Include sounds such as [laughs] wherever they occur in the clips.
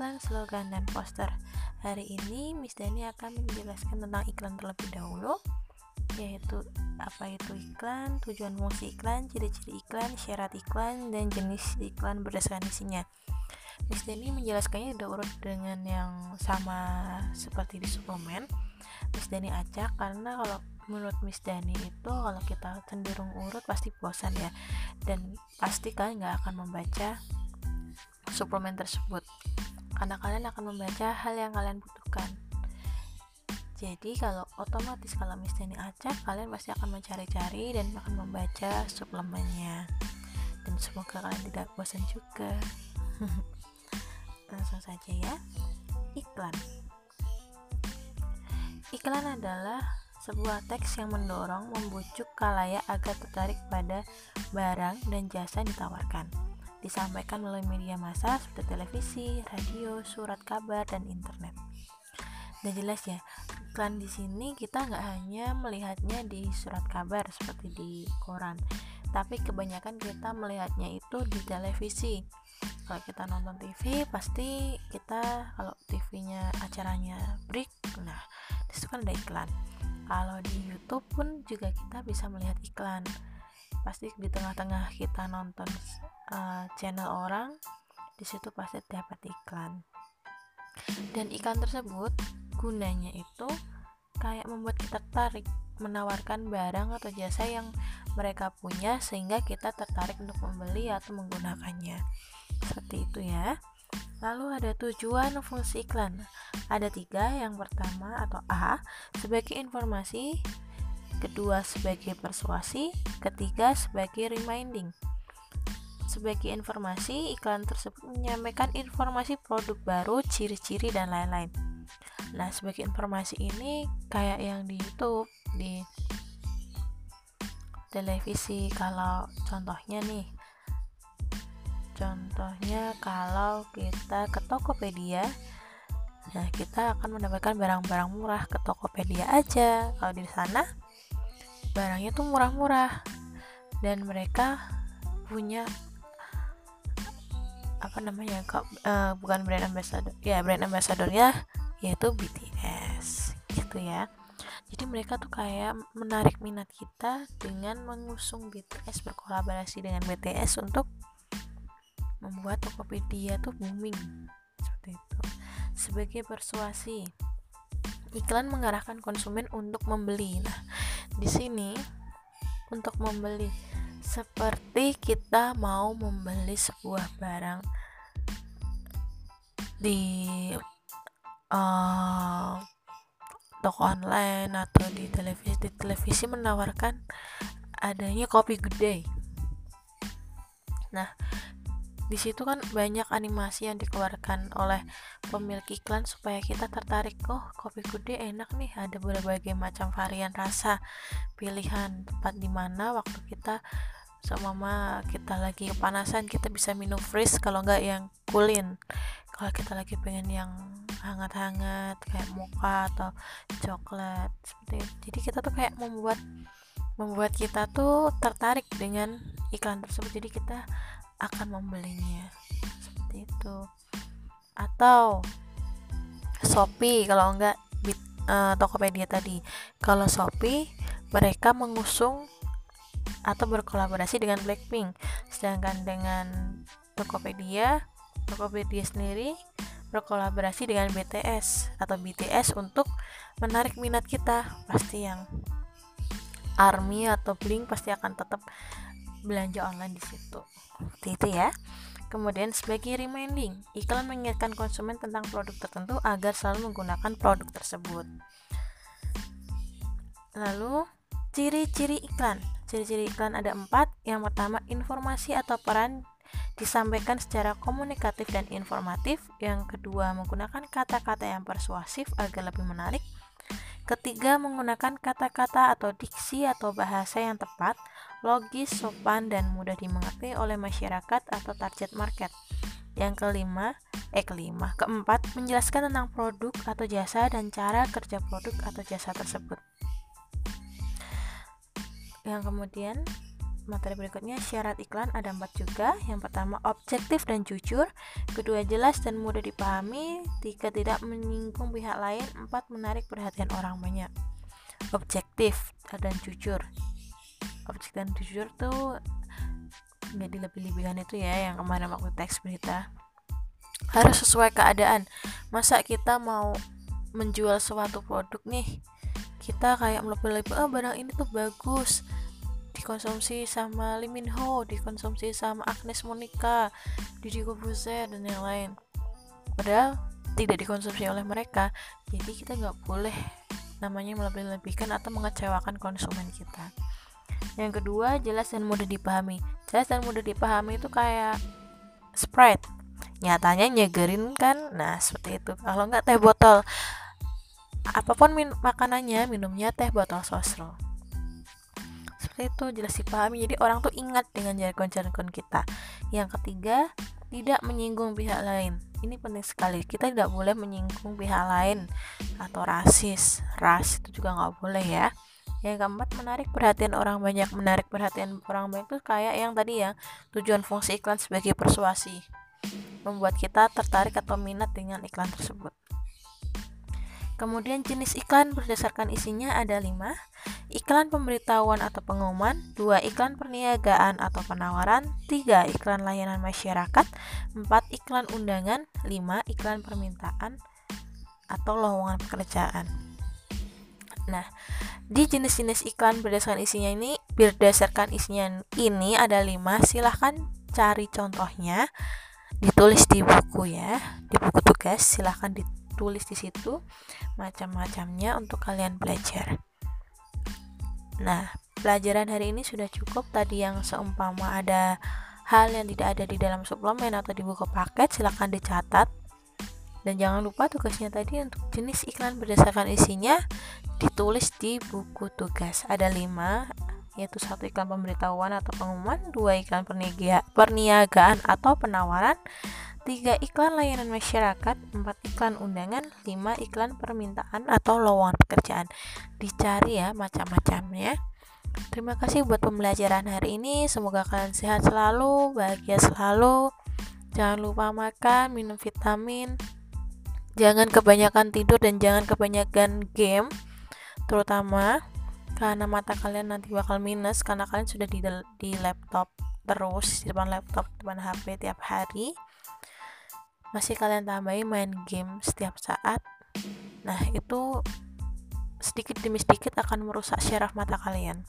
iklan, slogan, dan poster. Hari ini Miss Dani akan menjelaskan tentang iklan terlebih dahulu, yaitu apa itu iklan, tujuan fungsi iklan, ciri-ciri iklan, syarat iklan, dan jenis iklan berdasarkan isinya. Miss Dani menjelaskannya tidak urut dengan yang sama seperti di suplemen. Miss Dani acak karena kalau menurut Miss Dani itu kalau kita cenderung urut pasti bosan ya dan pasti kalian nggak akan membaca suplemen tersebut karena kalian akan membaca hal yang kalian butuhkan. Jadi kalau otomatis kalau misalnya acak kalian pasti akan mencari-cari dan akan membaca suplemennya. Dan semoga kalian tidak bosan juga. [laughs] Langsung saja ya. Iklan. Iklan adalah sebuah teks yang mendorong membujuk kalayak agar tertarik pada barang dan jasa yang ditawarkan disampaikan melalui media massa seperti televisi, radio, surat kabar, dan internet. Dan jelas ya, iklan di sini kita nggak hanya melihatnya di surat kabar seperti di koran, tapi kebanyakan kita melihatnya itu di televisi. Kalau kita nonton TV, pasti kita kalau TV-nya acaranya break, nah di situ kan ada iklan. Kalau di YouTube pun juga kita bisa melihat iklan pasti di tengah-tengah kita nonton uh, channel orang di situ pasti dapat iklan. Dan iklan tersebut gunanya itu kayak membuat kita tertarik menawarkan barang atau jasa yang mereka punya sehingga kita tertarik untuk membeli atau menggunakannya. Seperti itu ya. Lalu ada tujuan fungsi iklan. Ada tiga yang pertama atau A sebagai informasi kedua sebagai persuasi, ketiga sebagai reminding. Sebagai informasi, iklan tersebut menyampaikan informasi produk baru, ciri-ciri, dan lain-lain. Nah, sebagai informasi ini kayak yang di YouTube, di televisi, kalau contohnya nih, contohnya kalau kita ke Tokopedia, nah kita akan mendapatkan barang-barang murah ke Tokopedia aja. Kalau di sana barangnya tuh murah-murah dan mereka punya apa namanya kok uh, bukan brand ambassador ya brand ambassadornya yaitu BTS gitu ya. Jadi mereka tuh kayak menarik minat kita dengan mengusung BTS berkolaborasi dengan BTS untuk membuat Tokopedia tuh booming seperti itu. Sebagai persuasi iklan mengarahkan konsumen untuk membeli. Nah di sini untuk membeli seperti kita mau membeli sebuah barang di uh, toko online atau di televisi di televisi menawarkan adanya kopi gede. Nah di situ kan banyak animasi yang dikeluarkan oleh pemilik iklan supaya kita tertarik. Oh kopi gede enak nih ada berbagai macam varian rasa. Pilihan tempat di mana waktu kita sama kita lagi kepanasan kita bisa minum freeze kalau nggak yang kulin. Kalau kita lagi pengen yang hangat-hangat kayak mocha atau coklat seperti itu. Jadi kita tuh kayak membuat membuat kita tuh tertarik dengan iklan tersebut. Jadi kita akan membelinya. Seperti itu. Atau Shopee kalau enggak uh, Tokopedia tadi. Kalau Shopee mereka mengusung atau berkolaborasi dengan Blackpink. Sedangkan dengan Tokopedia Tokopedia sendiri berkolaborasi dengan BTS atau BTS untuk menarik minat kita. Pasti yang ARMY atau Blink pasti akan tetap belanja online di situ. Seperti itu ya. Kemudian sebagai reminding, iklan mengingatkan konsumen tentang produk tertentu agar selalu menggunakan produk tersebut. Lalu, ciri-ciri iklan. Ciri-ciri iklan ada empat. Yang pertama, informasi atau peran disampaikan secara komunikatif dan informatif. Yang kedua, menggunakan kata-kata yang persuasif agar lebih menarik. Ketiga, menggunakan kata-kata atau diksi atau bahasa yang tepat logis, sopan, dan mudah dimengerti oleh masyarakat atau target market. Yang kelima, eh kelima, keempat, menjelaskan tentang produk atau jasa dan cara kerja produk atau jasa tersebut. Yang kemudian, materi berikutnya syarat iklan ada empat juga. Yang pertama objektif dan jujur. Kedua jelas dan mudah dipahami. Tiga tidak menyinggung pihak lain. Empat menarik perhatian orang banyak. Objektif dan jujur objektif dan jujur tuh nggak dilebih-lebihkan itu ya yang kemarin waktu teks berita harus sesuai keadaan masa kita mau menjual suatu produk nih kita kayak melebih-lebih oh barang ini tuh bagus dikonsumsi sama Lee Min Ho, dikonsumsi sama Agnes Monica, Didi Corbuzier dan yang lain. Padahal tidak dikonsumsi oleh mereka, jadi kita nggak boleh namanya melebih-lebihkan atau mengecewakan konsumen kita. Yang kedua, jelas dan mudah dipahami. Jelas dan mudah dipahami itu kayak Sprite. Nyatanya nyegerin kan? Nah, seperti itu. Kalau nggak teh botol, apa pun min makanannya, minumnya teh botol sosro seperti itu jelas dipahami jadi orang tuh ingat dengan jargon-jargon kita yang ketiga tidak menyinggung pihak lain ini penting sekali kita tidak boleh menyinggung pihak lain atau rasis ras itu juga nggak boleh ya yang keempat menarik perhatian orang banyak. Menarik perhatian orang banyak itu kayak yang tadi ya tujuan fungsi iklan sebagai persuasi. Membuat kita tertarik atau minat dengan iklan tersebut. Kemudian jenis iklan berdasarkan isinya ada 5 Iklan pemberitahuan atau pengumuman 2 iklan perniagaan atau penawaran 3 iklan layanan masyarakat 4 iklan undangan 5 iklan permintaan atau lowongan pekerjaan Nah, di jenis-jenis iklan berdasarkan isinya ini berdasarkan isinya ini ada 5 silahkan cari contohnya ditulis di buku ya di buku tugas silahkan ditulis tulis di situ macam-macamnya untuk kalian belajar. Nah, pelajaran hari ini sudah cukup. Tadi yang seumpama ada hal yang tidak ada di dalam suplemen atau di buku paket, silahkan dicatat. Dan jangan lupa tugasnya tadi untuk jenis iklan berdasarkan isinya ditulis di buku tugas. Ada lima, yaitu satu iklan pemberitahuan atau pengumuman, dua iklan perniagaan atau penawaran, 3 iklan layanan masyarakat, 4 iklan undangan, 5 iklan permintaan atau lowongan pekerjaan. Dicari ya macam-macamnya. Terima kasih buat pembelajaran hari ini. Semoga kalian sehat selalu, bahagia selalu. Jangan lupa makan, minum vitamin. Jangan kebanyakan tidur dan jangan kebanyakan game. Terutama karena mata kalian nanti bakal minus karena kalian sudah di, di laptop terus di depan laptop depan HP tiap hari. Masih kalian tambahin main game setiap saat. Nah itu sedikit demi sedikit akan merusak syaraf mata kalian.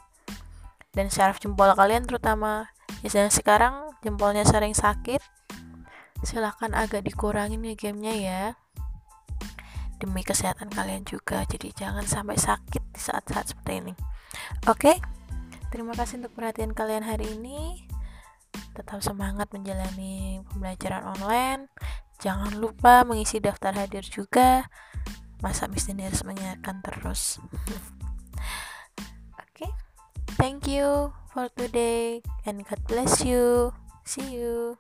Dan syaraf jempol kalian terutama yang sekarang jempolnya sering sakit. Silahkan agak dikurangin ya gamenya ya demi kesehatan kalian juga jadi jangan sampai sakit di saat-saat seperti ini oke terima kasih untuk perhatian kalian hari ini tetap semangat menjalani pembelajaran online Jangan lupa mengisi daftar hadir juga. Masa Mistiners mengingatkan terus. [laughs] Oke. okay. Thank you for today and God bless you. See you.